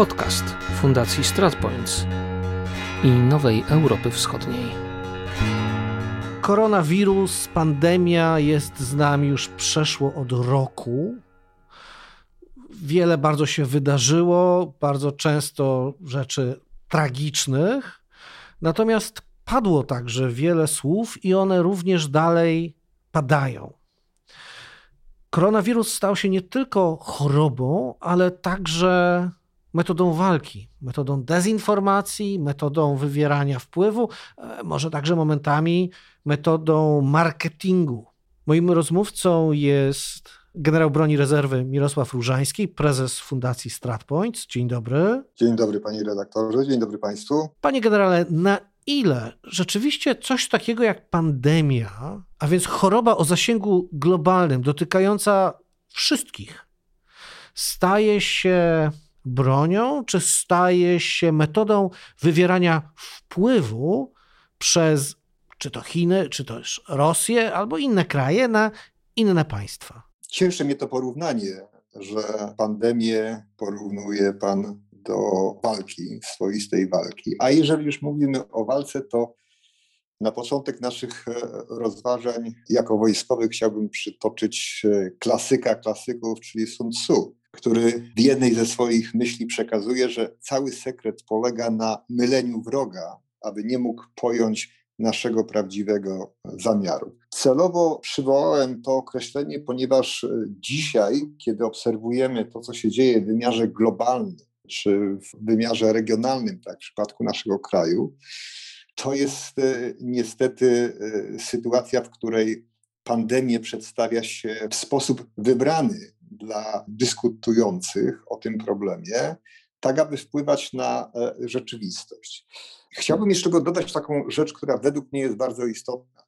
podcast Fundacji StratPoints i Nowej Europy Wschodniej. Koronawirus, pandemia jest z nami już przeszło od roku. Wiele bardzo się wydarzyło, bardzo często rzeczy tragicznych. Natomiast padło także wiele słów i one również dalej padają. Koronawirus stał się nie tylko chorobą, ale także metodą walki, metodą dezinformacji, metodą wywierania wpływu, e, może także momentami metodą marketingu. Moim rozmówcą jest generał broni rezerwy Mirosław Różański, prezes Fundacji StratPoints. Dzień dobry. Dzień dobry panie redaktorze, dzień dobry państwu. Panie generale, na ile rzeczywiście coś takiego jak pandemia, a więc choroba o zasięgu globalnym, dotykająca wszystkich, staje się bronią, czy staje się metodą wywierania wpływu przez czy to Chiny, czy też Rosję, albo inne kraje na inne państwa? Cieszy mnie to porównanie, że pandemię porównuje pan do walki, swoistej walki. A jeżeli już mówimy o walce, to na początek naszych e, rozważań jako wojskowych chciałbym przytoczyć e, klasyka klasyków, czyli Sun Tzu, który w jednej ze swoich myśli przekazuje, że cały sekret polega na myleniu wroga, aby nie mógł pojąć naszego prawdziwego zamiaru. Celowo przywołałem to określenie, ponieważ e, dzisiaj, kiedy obserwujemy to, co się dzieje w wymiarze globalnym, czy w wymiarze regionalnym, tak w przypadku naszego kraju, to jest e, niestety e, sytuacja, w której pandemię przedstawia się w sposób wybrany dla dyskutujących o tym problemie, tak aby wpływać na e, rzeczywistość. Chciałbym jeszcze dodać taką rzecz, która według mnie jest bardzo istotna.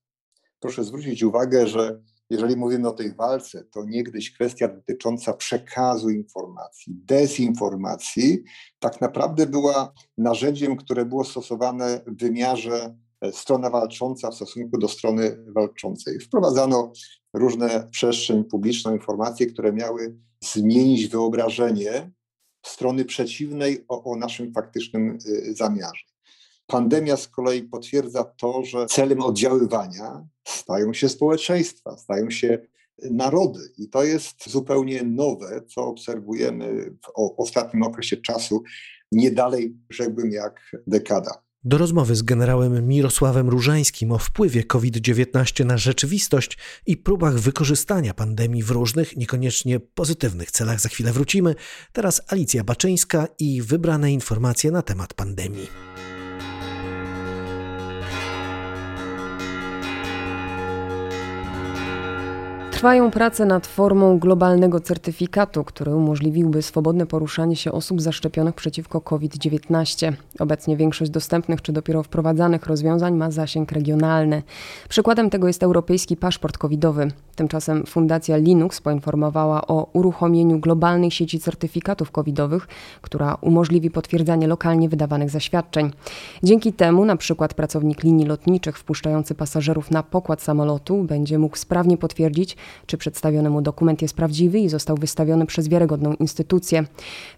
Proszę zwrócić uwagę, że jeżeli mówimy o tej walce, to niegdyś kwestia dotycząca przekazu informacji, dezinformacji, tak naprawdę była narzędziem, które było stosowane w wymiarze e, strona walcząca w stosunku do strony walczącej. Wprowadzano różne przestrzeń publiczną, informacje, które miały zmienić wyobrażenie strony przeciwnej o, o naszym faktycznym y, zamiarze. Pandemia z kolei potwierdza to, że celem oddziaływania stają się społeczeństwa, stają się narody. I to jest zupełnie nowe, co obserwujemy w ostatnim okresie czasu, nie dalej, rzekłbym, jak dekada. Do rozmowy z generałem Mirosławem Różańskim o wpływie COVID-19 na rzeczywistość i próbach wykorzystania pandemii w różnych, niekoniecznie pozytywnych celach za chwilę wrócimy. Teraz Alicja Baczyńska i wybrane informacje na temat pandemii. Trwają prace nad formą globalnego certyfikatu, który umożliwiłby swobodne poruszanie się osób zaszczepionych przeciwko COVID-19. Obecnie większość dostępnych czy dopiero wprowadzanych rozwiązań ma zasięg regionalny. Przykładem tego jest europejski paszport covidowy. Tymczasem Fundacja Linux poinformowała o uruchomieniu globalnej sieci certyfikatów covidowych, która umożliwi potwierdzanie lokalnie wydawanych zaświadczeń. Dzięki temu na przykład pracownik linii lotniczych wpuszczający pasażerów na pokład samolotu będzie mógł sprawnie potwierdzić, czy przedstawiony mu dokument jest prawdziwy i został wystawiony przez wiarygodną instytucję.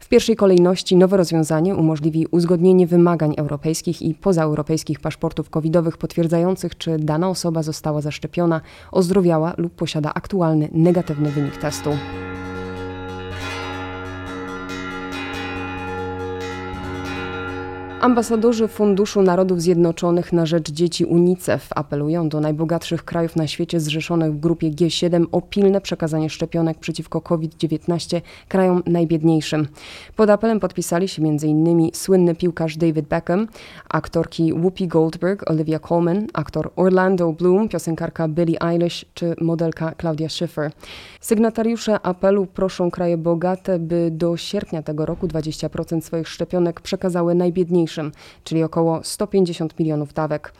W pierwszej kolejności nowe rozwiązanie umożliwi uzgodnienie wymagań europejskich i pozaeuropejskich paszportów covidowych potwierdzających, czy dana osoba została zaszczepiona, ozdrowiała lub posiada aktualny negatywny wynik testu. Ambasadorzy Funduszu Narodów Zjednoczonych na rzecz dzieci UNICEF apelują do najbogatszych krajów na świecie zrzeszonych w grupie G7 o pilne przekazanie szczepionek przeciwko COVID-19 krajom najbiedniejszym. Pod apelem podpisali się m.in. słynny piłkarz David Beckham, aktorki Whoopi Goldberg, Olivia Colman, aktor Orlando Bloom, piosenkarka Billie Eilish czy modelka Claudia Schiffer. Sygnatariusze apelu proszą kraje bogate, by do sierpnia tego roku 20% swoich szczepionek przekazały najbiedniejszym czyli około 150 milionów dawek.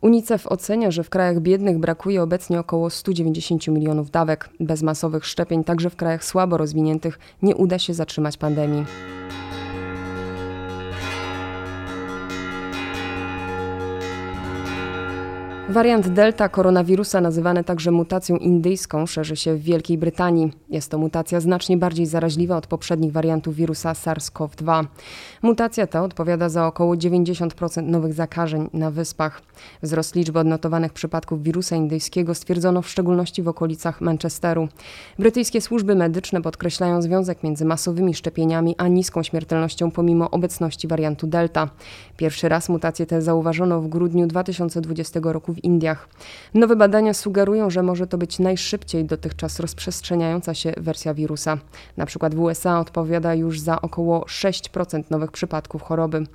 UNICEF ocenia, że w krajach biednych brakuje obecnie około 190 milionów dawek. Bez masowych szczepień, także w krajach słabo rozwiniętych, nie uda się zatrzymać pandemii. Wariant Delta koronawirusa, nazywany także mutacją indyjską, szerzy się w Wielkiej Brytanii. Jest to mutacja znacznie bardziej zaraźliwa od poprzednich wariantów wirusa SARS-CoV-2. Mutacja ta odpowiada za około 90% nowych zakażeń na wyspach. Wzrost liczby odnotowanych przypadków wirusa indyjskiego stwierdzono w szczególności w okolicach Manchesteru. Brytyjskie służby medyczne podkreślają związek między masowymi szczepieniami a niską śmiertelnością pomimo obecności wariantu Delta. Pierwszy raz mutację tę zauważono w grudniu 2020 roku w Indiach. Nowe badania sugerują, że może to być najszybciej dotychczas rozprzestrzeniająca się wersja wirusa. Na przykład w USA odpowiada już za około 6% nowych przypadków choroby.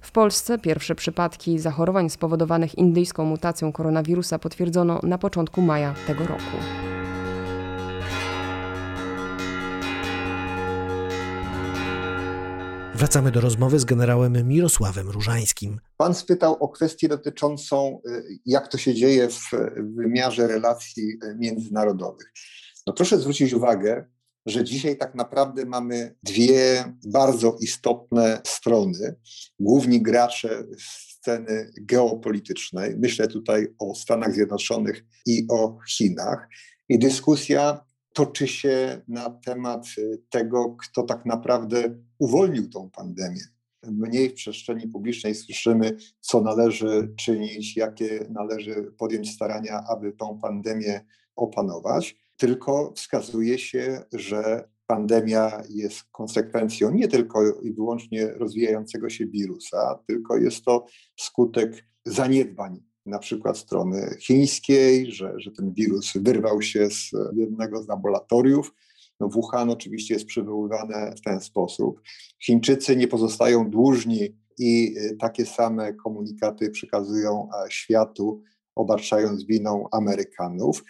W Polsce pierwsze przypadki zachorowań spowodowanych indyjską mutacją koronawirusa potwierdzono na początku maja tego roku. Wracamy do rozmowy z generałem Mirosławem Różańskim. Pan spytał o kwestię dotyczącą, y, jak to się dzieje w wymiarze relacji y, międzynarodowych. No proszę zwrócić uwagę, że dzisiaj tak naprawdę mamy dwie bardzo istotne strony. Główni gracze sceny geopolitycznej, myślę tutaj o Stanach Zjednoczonych i o Chinach. I dyskusja toczy się na temat y, tego, kto tak naprawdę uwolnił tą pandemię. Mniej w przestrzeni publicznej słyszymy, co należy czynić, jakie należy podjąć starania, aby tą pandemię opanować, tylko wskazuje się, że pandemia jest konsekwencją nie tylko i wyłącznie rozwijającego się wirusa, tylko jest to skutek zaniedbań na przykład strony chińskiej, że, że ten wirus wyrwał się z jednego z laboratoriów. No Wuhan oczywiście jest przywoływane w ten sposób. Chińczycy nie pozostają dłużni i y, takie same komunikaty przekazują światu, obarczając winą Amerykanów.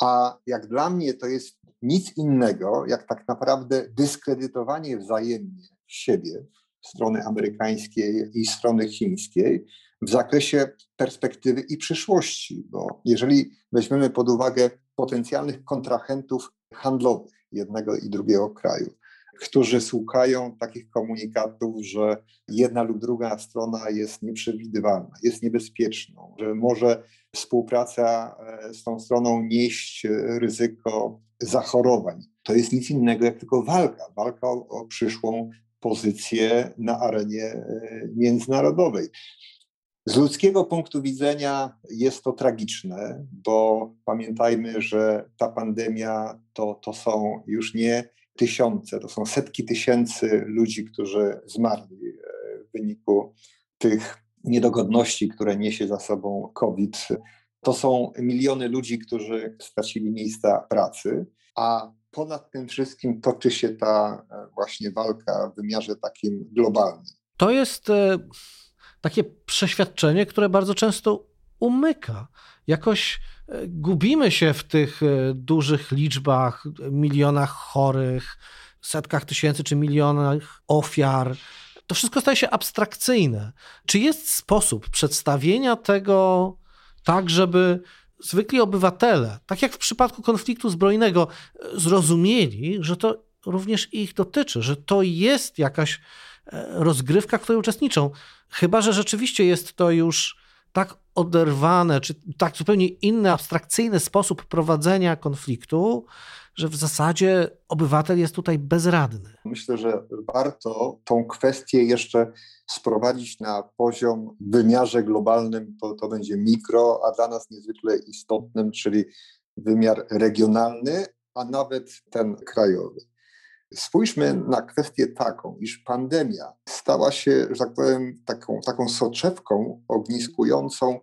A jak dla mnie to jest nic innego, jak tak naprawdę dyskredytowanie wzajemnie siebie, strony amerykańskiej i strony chińskiej, w zakresie perspektywy i przyszłości, bo jeżeli weźmiemy pod uwagę potencjalnych kontrahentów handlowych jednego i drugiego kraju, którzy słuchają takich komunikatów, że jedna lub druga strona jest nieprzewidywalna, jest niebezpieczną, że może współpraca e, z tą stroną nieść ryzyko zachorowań. To jest nic innego jak tylko walka, walka o, o przyszłą pozycję na arenie e, międzynarodowej. Z ludzkiego punktu widzenia jest to tragiczne, bo pamiętajmy, że ta pandemia to, to są już nie tysiące, to są setki tysięcy ludzi, którzy zmarli e, w wyniku tych niedogodności, które niesie za sobą COVID. To są miliony ludzi, którzy stracili miejsca pracy, a ponad tym wszystkim toczy się ta e, właśnie walka w wymiarze takim globalnym. To jest e, takie przeświadczenie, które bardzo często umyka. Jakoś e, gubimy się w tych e, dużych liczbach, milionach chorych, setkach tysięcy czy milionach ofiar. To wszystko staje się abstrakcyjne. Czy jest sposób przedstawienia tego tak, żeby zwykli obywatele, tak jak w przypadku konfliktu zbrojnego, e, zrozumieli, że to również ich dotyczy, że to jest jakaś rozgrywka, w której uczestniczą. Chyba, że rzeczywiście jest to już tak oderwane, czy tak zupełnie inny, abstrakcyjny sposób prowadzenia konfliktu, że w zasadzie obywatel jest tutaj bezradny. Myślę, że warto tą kwestię jeszcze sprowadzić na poziom w wymiarze globalnym, to, to będzie mikro, a dla nas niezwykle istotnym, czyli wymiar regionalny, a nawet ten krajowy. Spójrzmy na kwestię taką, iż pandemia stała się, że tak powiem, taką, taką soczewką ogniskującą,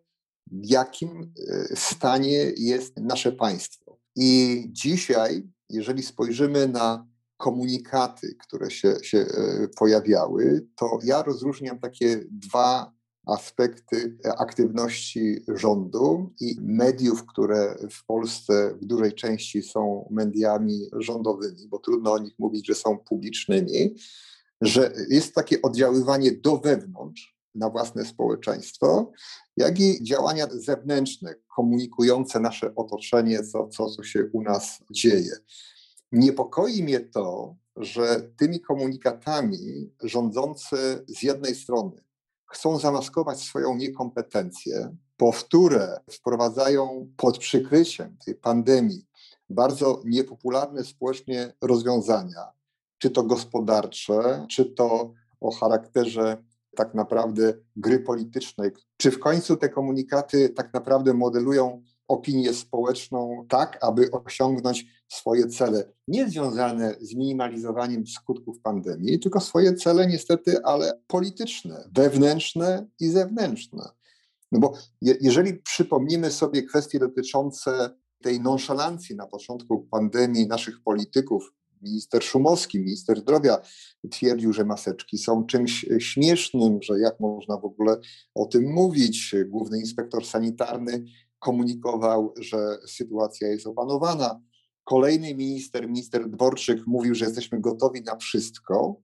w jakim e, stanie jest nasze państwo. I dzisiaj, jeżeli spojrzymy na komunikaty, które się, się e, pojawiały, to ja rozróżniam takie dwa aspekty aktywności rządu i mediów, które w Polsce w dużej części są mediami rządowymi, bo trudno o nich mówić, że są publicznymi, że jest takie oddziaływanie do wewnątrz na własne społeczeństwo, jak i działania zewnętrzne, komunikujące nasze otoczenie, co, co, co się u nas dzieje. Niepokoi mnie to, że tymi komunikatami rządzący z jednej strony chcą zamaskować swoją niekompetencję, powtórę wprowadzają pod przykryciem tej pandemii bardzo niepopularne społecznie rozwiązania, czy to gospodarcze, czy to o charakterze tak naprawdę gry politycznej, czy w końcu te komunikaty tak naprawdę modelują opinię społeczną tak, aby osiągnąć swoje cele, nie związane z minimalizowaniem skutków pandemii, tylko swoje cele niestety, ale polityczne, wewnętrzne i zewnętrzne. No bo je, jeżeli przypomnimy sobie kwestie dotyczące tej nonszalancji na początku pandemii naszych polityków, minister Szumowski, minister zdrowia twierdził, że maseczki są czymś śmiesznym, że jak można w ogóle o tym mówić. Główny inspektor sanitarny komunikował, że sytuacja jest opanowana. Kolejny minister, minister Dworczyk mówił, że jesteśmy gotowi na wszystko.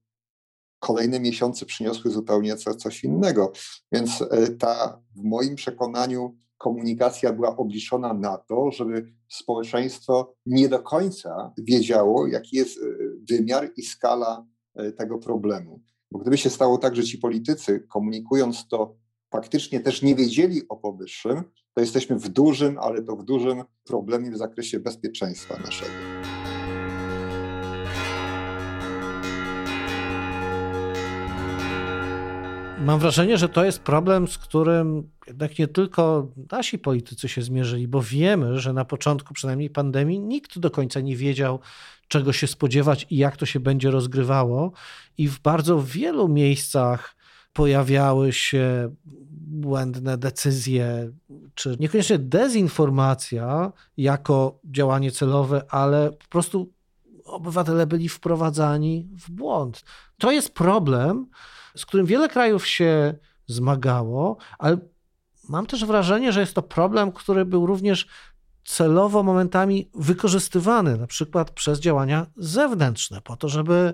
Kolejne miesiące przyniosły zupełnie co, coś innego. Więc e, ta, w moim przekonaniu, komunikacja była obliczona na to, żeby społeczeństwo nie do końca wiedziało, jaki jest e, wymiar i skala e, tego problemu. Bo gdyby się stało tak, że ci politycy, komunikując to, faktycznie też nie wiedzieli o powyższym, to jesteśmy w dużym, ale to w dużym problemie w zakresie bezpieczeństwa naszego. Mam wrażenie, że to jest problem, z którym jednak nie tylko nasi politycy się zmierzyli, bo wiemy, że na początku przynajmniej pandemii nikt do końca nie wiedział, czego się spodziewać i jak to się będzie rozgrywało. I w bardzo wielu miejscach pojawiały się błędne decyzje, czy niekoniecznie dezinformacja jako działanie celowe, ale po prostu obywatele byli wprowadzani w błąd. To jest problem, z którym wiele krajów się zmagało, ale mam też wrażenie, że jest to problem, który był również celowo momentami wykorzystywany, na przykład przez działania zewnętrzne, po to, żeby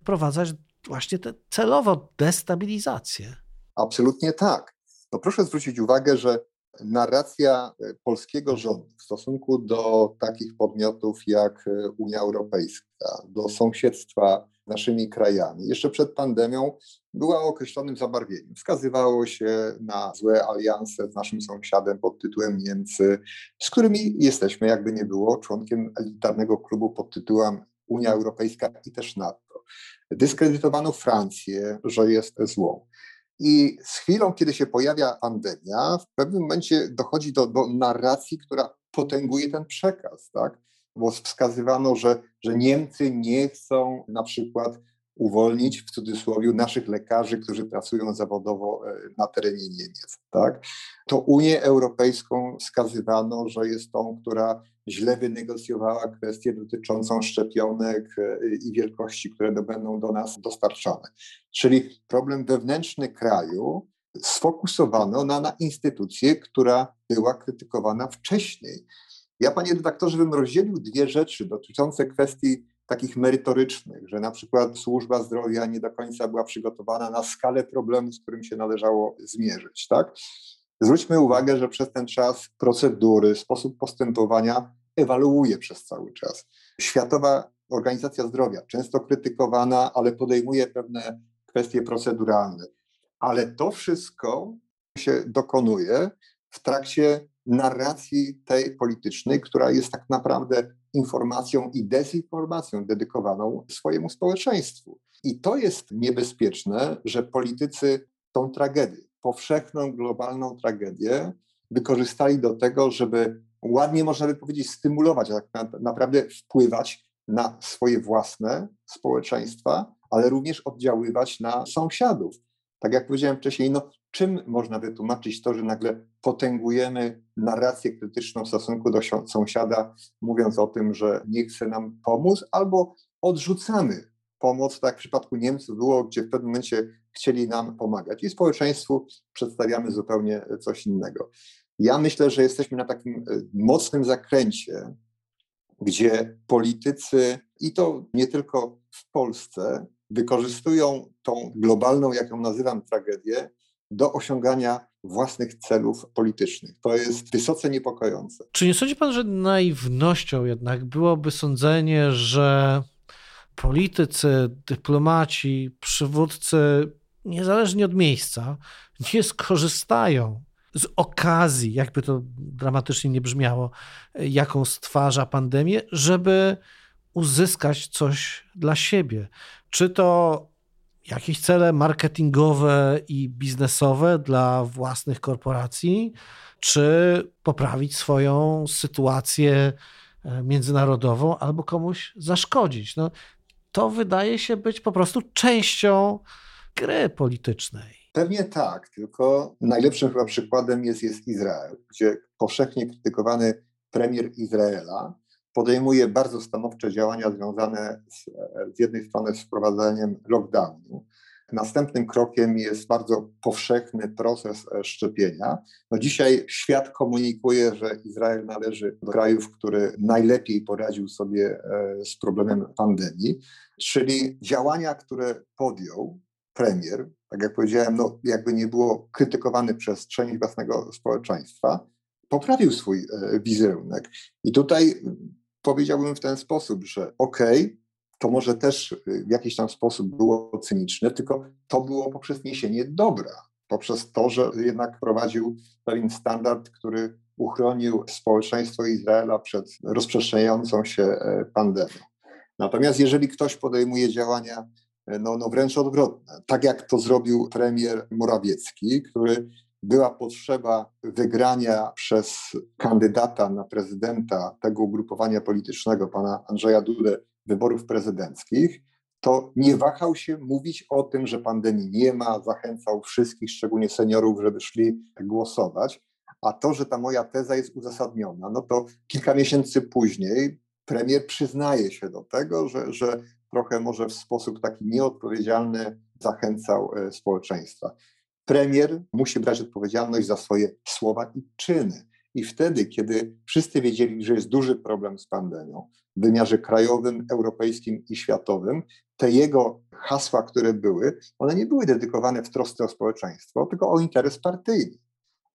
wprowadzać właśnie tę celowo destabilizację. Absolutnie tak. No proszę zwrócić uwagę, że narracja e, polskiego rządu w stosunku do takich podmiotów jak e, Unia Europejska, do sąsiedztwa naszymi krajami, jeszcze przed pandemią była o określonym zabarwieniem. Wskazywało się na złe alianse z naszym sąsiadem pod tytułem Niemcy, z którymi jesteśmy, jakby nie było, członkiem elitarnego klubu pod tytułem Unia Europejska i też NATO. Dyskredytowano Francję, że jest złą. I z chwilą, kiedy się pojawia pandemia, w pewnym momencie dochodzi do, do narracji, która potęguje ten przekaz, tak? Bo wskazywano, że, że Niemcy nie chcą na przykład uwolnić w cudzysłowie naszych lekarzy, którzy pracują zawodowo e, na terenie Niemiec. Tak? To Unię Europejską wskazywano, że jest tą, która źle wynegocjowała kwestię dotyczącą szczepionek e, i wielkości, które będą do nas dostarczane. Czyli problem wewnętrzny kraju sfokusowano na, na instytucję, która była krytykowana wcześniej. Ja, panie redaktorze, bym rozdzielił dwie rzeczy dotyczące kwestii takich merytorycznych, że na przykład służba zdrowia nie do końca była przygotowana na skalę problemu, z którym się należało zmierzyć. Tak? Zwróćmy uwagę, że przez ten czas procedury, sposób postępowania ewaluuje przez cały czas. Światowa Organizacja Zdrowia, często krytykowana, ale podejmuje pewne kwestie proceduralne. Ale to wszystko się dokonuje w trakcie narracji tej politycznej, która jest tak naprawdę informacją i dezinformacją dedykowaną swojemu społeczeństwu. I to jest niebezpieczne, że politycy tą tragedię, powszechną, globalną tragedię, wykorzystali do tego, żeby ładnie można by powiedzieć stymulować, a tak naprawdę wpływać na swoje własne społeczeństwa, ale również oddziaływać na sąsiadów. Tak jak powiedziałem wcześniej, no, czym można wytłumaczyć to, że nagle potęgujemy narrację krytyczną w stosunku do sąsiada, mówiąc o tym, że nie chce nam pomóc, albo odrzucamy pomoc, tak w przypadku Niemców było, gdzie w pewnym momencie chcieli nam pomagać i społeczeństwu przedstawiamy zupełnie coś innego. Ja myślę, że jesteśmy na takim e, mocnym zakręcie, gdzie politycy, i to nie tylko w Polsce, wykorzystują tą globalną, jak ją nazywam, tragedię do osiągania własnych celów politycznych. To jest wysoce niepokojące. Czy nie sądzi pan, że naiwnością jednak byłoby sądzenie, że politycy, dyplomaci, przywódcy, niezależnie od miejsca, nie skorzystają z okazji, jakby to dramatycznie nie brzmiało, jaką stwarza pandemię, żeby uzyskać coś dla siebie. Czy to jakieś cele marketingowe i biznesowe dla własnych korporacji, czy poprawić swoją sytuację e, międzynarodową, albo komuś zaszkodzić. No, to wydaje się być po prostu częścią gry politycznej. Pewnie tak, tylko najlepszym chyba przykładem jest, jest Izrael, gdzie powszechnie krytykowany premier Izraela podejmuje bardzo stanowcze działania związane z, z jednej strony z wprowadzeniem lockdownu. Następnym krokiem jest bardzo powszechny proces e, szczepienia. No dzisiaj świat komunikuje, że Izrael należy do krajów, który najlepiej poradził sobie e, z problemem pandemii, czyli działania, które podjął premier, tak jak powiedziałem, no jakby nie było krytykowany przez część własnego społeczeństwa, poprawił swój e, wizerunek. I tutaj powiedziałbym w ten sposób, że okej, okay, to może też w jakiś tam sposób było cyniczne, tylko to było poprzez niesienie dobra, poprzez to, że jednak prowadził pewien standard, który uchronił społeczeństwo Izraela przed rozprzestrzeniającą się e, pandemią. Natomiast jeżeli ktoś podejmuje działania no, no wręcz odwrotne, tak jak to zrobił premier Morawiecki, który była potrzeba wygrania przez kandydata na prezydenta tego ugrupowania politycznego, pana Andrzeja Dudę, wyborów prezydenckich, to nie wahał się mówić o tym, że pandemii nie ma, zachęcał wszystkich, szczególnie seniorów, żeby szli głosować. A to, że ta moja teza jest uzasadniona, no to kilka miesięcy później premier przyznaje się do tego, że, że trochę może w sposób taki nieodpowiedzialny zachęcał e, społeczeństwa. Premier musi brać odpowiedzialność za swoje słowa i czyny. I wtedy, kiedy wszyscy wiedzieli, że jest duży problem z pandemią w wymiarze krajowym, europejskim i światowym, te jego hasła, które były, one nie były dedykowane w trosce o społeczeństwo, tylko o interes partyjny.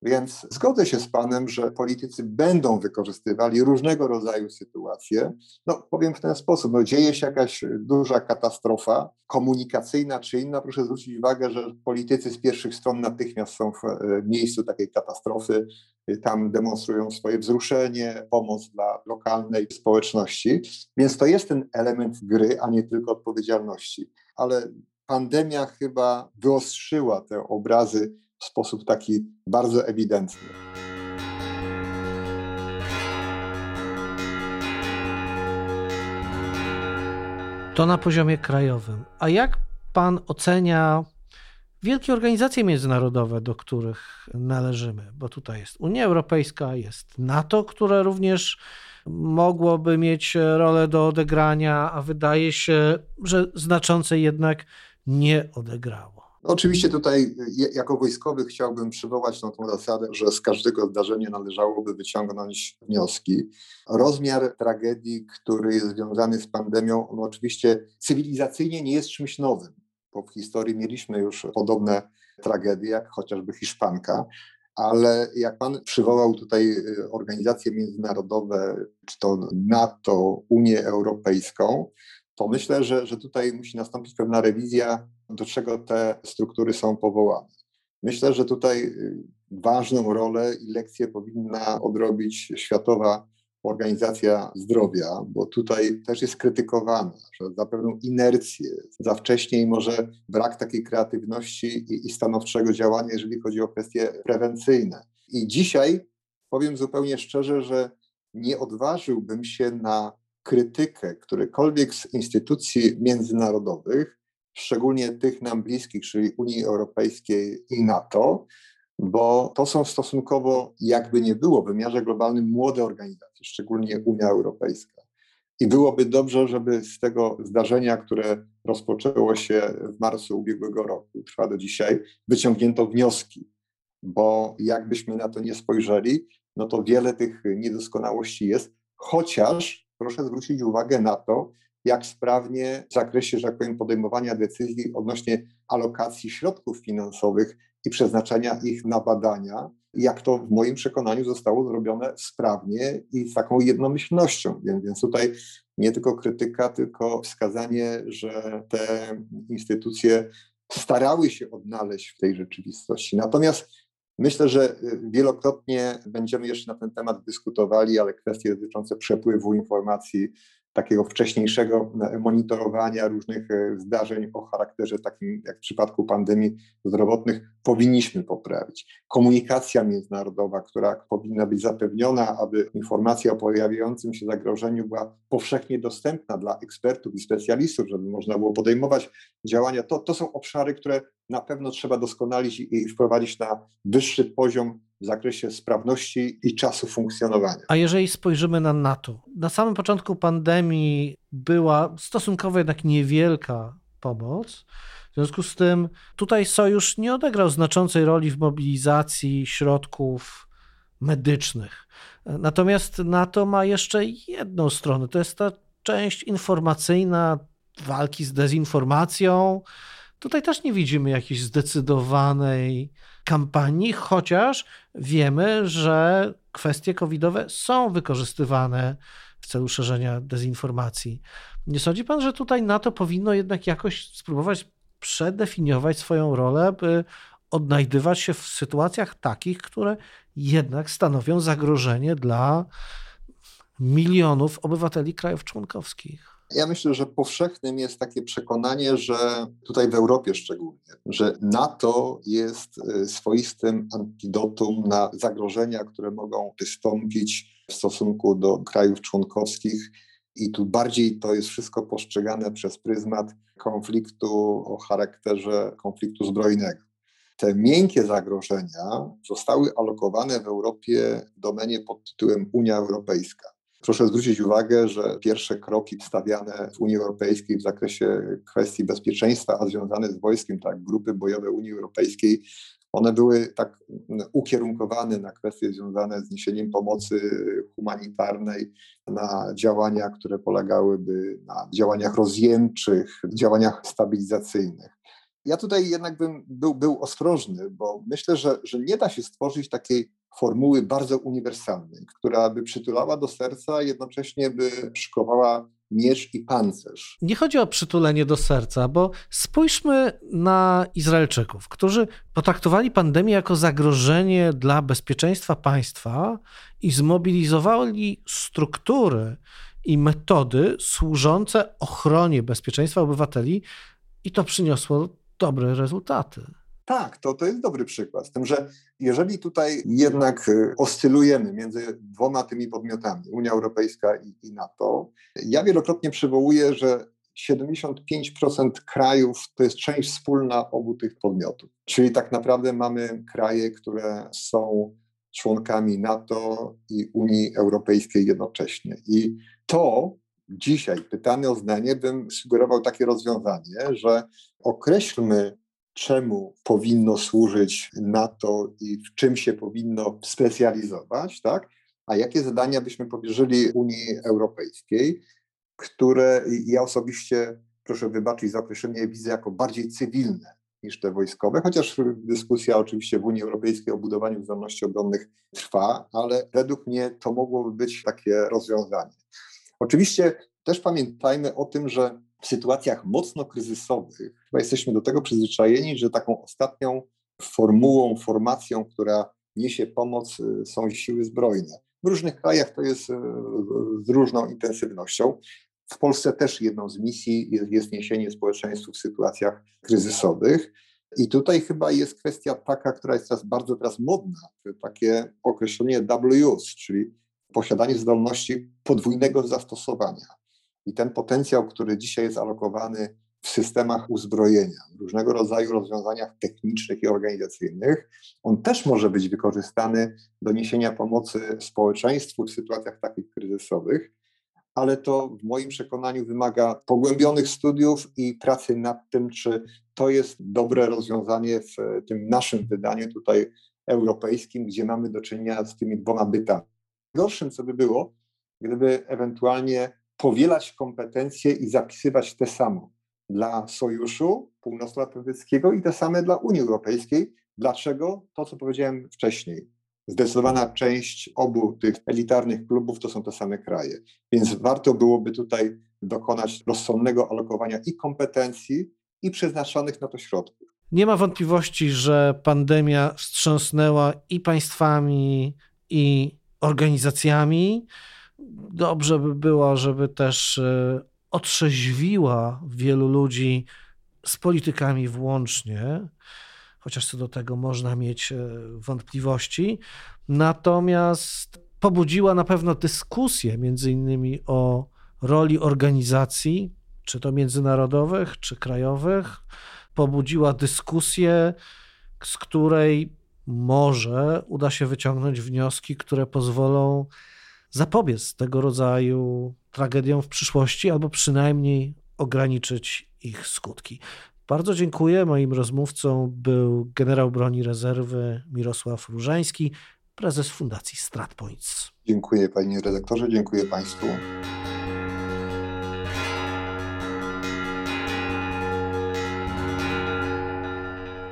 Więc zgodzę się z Panem, że politycy będą wykorzystywali różnego rodzaju sytuacje. No, powiem w ten sposób, no, dzieje się jakaś duża katastrofa komunikacyjna czy inna. Proszę zwrócić uwagę, że politycy z pierwszych stron natychmiast są w e, miejscu takiej katastrofy. Tam demonstrują swoje wzruszenie, pomoc dla lokalnej społeczności. Więc to jest ten element gry, a nie tylko odpowiedzialności. Ale pandemia chyba wyostrzyła te obrazy w sposób taki bardzo ewidentny. To na poziomie krajowym. A jak pan ocenia wielkie organizacje międzynarodowe, do których należymy? Bo tutaj jest Unia Europejska, jest NATO, które również mogłoby mieć rolę do odegrania, a wydaje się, że znaczące jednak nie odegrało. Oczywiście tutaj jako wojskowy chciałbym przywołać tą, tą zasadę, że z każdego zdarzenia należałoby wyciągnąć wnioski. Rozmiar tragedii, który jest związany z pandemią, on oczywiście cywilizacyjnie nie jest czymś nowym, bo w historii mieliśmy już podobne tragedie, jak chociażby Hiszpanka, ale jak pan przywołał tutaj y, organizacje międzynarodowe, czy to NATO, Unię Europejską, to myślę, że, że tutaj musi nastąpić pewna rewizja do czego te struktury są powołane. Myślę, że tutaj y, ważną rolę i lekcję powinna odrobić Światowa Organizacja Zdrowia, bo tutaj też jest krytykowana, za pewną inercję, za wcześniej może brak takiej kreatywności i, i stanowczego działania, jeżeli chodzi o kwestie prewencyjne. I dzisiaj powiem zupełnie szczerze, że nie odważyłbym się na krytykę którejkolwiek z instytucji międzynarodowych, szczególnie tych nam bliskich, czyli Unii Europejskiej i NATO, bo to są stosunkowo, jakby nie było, w wymiarze globalnym młode organizacje, szczególnie Unia Europejska. I byłoby dobrze, żeby z tego zdarzenia, które rozpoczęło się w marcu ubiegłego roku, trwa do dzisiaj, wyciągnięto wnioski, bo jakbyśmy na to nie spojrzeli, no to wiele tych niedoskonałości jest, chociaż proszę zwrócić uwagę na to, jak sprawnie w zakresie, że tak powiem, podejmowania decyzji odnośnie alokacji środków finansowych i przeznaczenia ich na badania, jak to w moim przekonaniu zostało zrobione sprawnie i z taką jednomyślnością. Więc, więc tutaj nie tylko krytyka, tylko wskazanie, że te instytucje starały się odnaleźć w tej rzeczywistości. Natomiast Myślę, że wielokrotnie będziemy jeszcze na ten temat dyskutowali, ale kwestie dotyczące przepływu informacji takiego wcześniejszego e, monitorowania różnych e, zdarzeń o charakterze takim jak w przypadku pandemii zdrowotnych powinniśmy poprawić. Komunikacja międzynarodowa, która powinna być zapewniona, aby informacja o pojawiającym się zagrożeniu była powszechnie dostępna dla ekspertów i specjalistów, żeby można było podejmować działania, to, to są obszary, które na pewno trzeba doskonalić i wprowadzić na wyższy poziom w zakresie sprawności i czasu funkcjonowania. A jeżeli spojrzymy na NATO, na samym początku pandemii była stosunkowo jednak niewielka pomoc. W związku z tym tutaj Sojusz nie odegrał znaczącej roli w mobilizacji środków medycznych. Natomiast NATO ma jeszcze jedną stronę, to jest ta część informacyjna walki z dezinformacją. Tutaj też nie widzimy jakiejś zdecydowanej kampanii, chociaż wiemy, że kwestie covidowe są wykorzystywane w celu szerzenia dezinformacji. Nie sądzi pan, że tutaj NATO powinno jednak jakoś spróbować przedefiniować swoją rolę, by odnajdywać się w sytuacjach takich, które jednak stanowią zagrożenie dla milionów obywateli krajów członkowskich? Ja myślę, że powszechnym jest takie przekonanie, że tutaj w Europie szczególnie, że NATO jest y, swoistym antidotum na zagrożenia, które mogą wystąpić w stosunku do krajów członkowskich. I tu bardziej to jest wszystko postrzegane przez pryzmat konfliktu o charakterze konfliktu zbrojnego. Te miękkie zagrożenia zostały alokowane w Europie w domenie pod tytułem Unia Europejska. Proszę zwrócić uwagę, że pierwsze kroki stawiane w Unii Europejskiej w zakresie kwestii bezpieczeństwa, a związane z wojskiem, tak, grupy bojowe Unii Europejskiej, one były tak ukierunkowane na kwestie związane z niesieniem pomocy humanitarnej, na działania, które polegałyby na działaniach rozjemczych, działaniach stabilizacyjnych. Ja tutaj jednak bym był, był ostrożny, bo myślę, że, że nie da się stworzyć takiej formuły bardzo uniwersalnej, która by przytulała do serca, jednocześnie by szkowała miecz i pancerz. Nie chodzi o przytulenie do serca, bo spójrzmy na Izraelczyków, którzy potraktowali pandemię jako zagrożenie dla bezpieczeństwa państwa i zmobilizowali struktury i metody służące ochronie bezpieczeństwa obywateli, i to przyniosło dobre rezultaty. Tak, to, to jest dobry przykład. Z tym, że jeżeli tutaj jednak y, oscylujemy między dwoma tymi podmiotami, Unia Europejska i, i NATO, ja wielokrotnie przywołuję, że 75% krajów to jest część wspólna obu tych podmiotów. Czyli tak naprawdę mamy kraje, które są członkami NATO i Unii Europejskiej jednocześnie. I to dzisiaj, pytany o zdanie, bym sugerował takie rozwiązanie, że określmy czemu powinno służyć NATO i w czym się powinno specjalizować, tak? a jakie zadania byśmy powierzyli Unii Europejskiej, które ja osobiście, proszę wybaczyć za określenie, widzę jako bardziej cywilne niż te wojskowe, chociaż dyskusja oczywiście w Unii Europejskiej o budowaniu zdolności obronnych trwa, ale według mnie to mogłoby być takie rozwiązanie. Oczywiście też pamiętajmy o tym, że w sytuacjach mocno kryzysowych chyba jesteśmy do tego przyzwyczajeni, że taką ostatnią formułą, formacją, która niesie pomoc, y, są siły zbrojne. W różnych krajach to jest y, z różną intensywnością. W Polsce też jedną z misji jest, jest niesienie społeczeństwu w sytuacjach kryzysowych. I tutaj chyba jest kwestia taka, która jest teraz bardzo teraz modna, takie określenie use, czyli posiadanie zdolności podwójnego zastosowania. I ten potencjał, który dzisiaj jest alokowany w systemach uzbrojenia, różnego rodzaju rozwiązaniach technicznych i organizacyjnych, on też może być wykorzystany do niesienia pomocy społeczeństwu w sytuacjach takich kryzysowych, ale to w moim przekonaniu wymaga pogłębionych studiów i pracy nad tym, czy to jest dobre rozwiązanie w tym naszym wydaniu tutaj europejskim, gdzie mamy do czynienia z tymi dwoma bytami. Gorszym, co by było, gdyby ewentualnie powielać kompetencje i zapisywać te samo dla Sojuszu Północnoatlantyckiego i te same dla Unii Europejskiej. Dlaczego? To, co powiedziałem wcześniej. Zdecydowana część obu tych elitarnych klubów to są te same kraje. Więc warto byłoby tutaj dokonać rozsądnego alokowania i kompetencji, i przeznaczonych na to środków. Nie ma wątpliwości, że pandemia wstrząsnęła i państwami, i organizacjami. Dobrze by było, żeby też e, otrzeźwiła wielu ludzi z politykami włącznie, chociaż co do tego można mieć e, wątpliwości. Natomiast pobudziła na pewno dyskusję między innymi o roli organizacji, czy to międzynarodowych, czy krajowych. Pobudziła dyskusję, z której może uda się wyciągnąć wnioski, które pozwolą zapobiec tego rodzaju tragediom w przyszłości, albo przynajmniej ograniczyć ich skutki. Bardzo dziękuję. Moim rozmówcą był generał broni rezerwy Mirosław Różański, prezes Fundacji StratPoints. Dziękuję panie redaktorze, dziękuję państwu.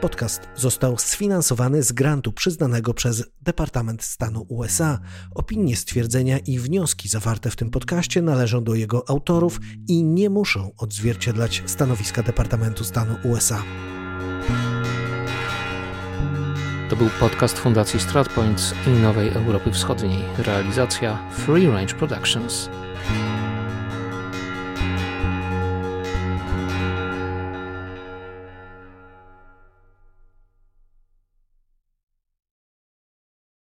Podcast został sfinansowany z grantu przyznanego przez Departament Stanu USA. Opinie, stwierdzenia i wnioski zawarte w tym podcaście należą do jego autorów i nie muszą odzwierciedlać stanowiska Departamentu Stanu USA. To był podcast Fundacji StratPoints i Nowej Europy Wschodniej. Realizacja Free Range Productions.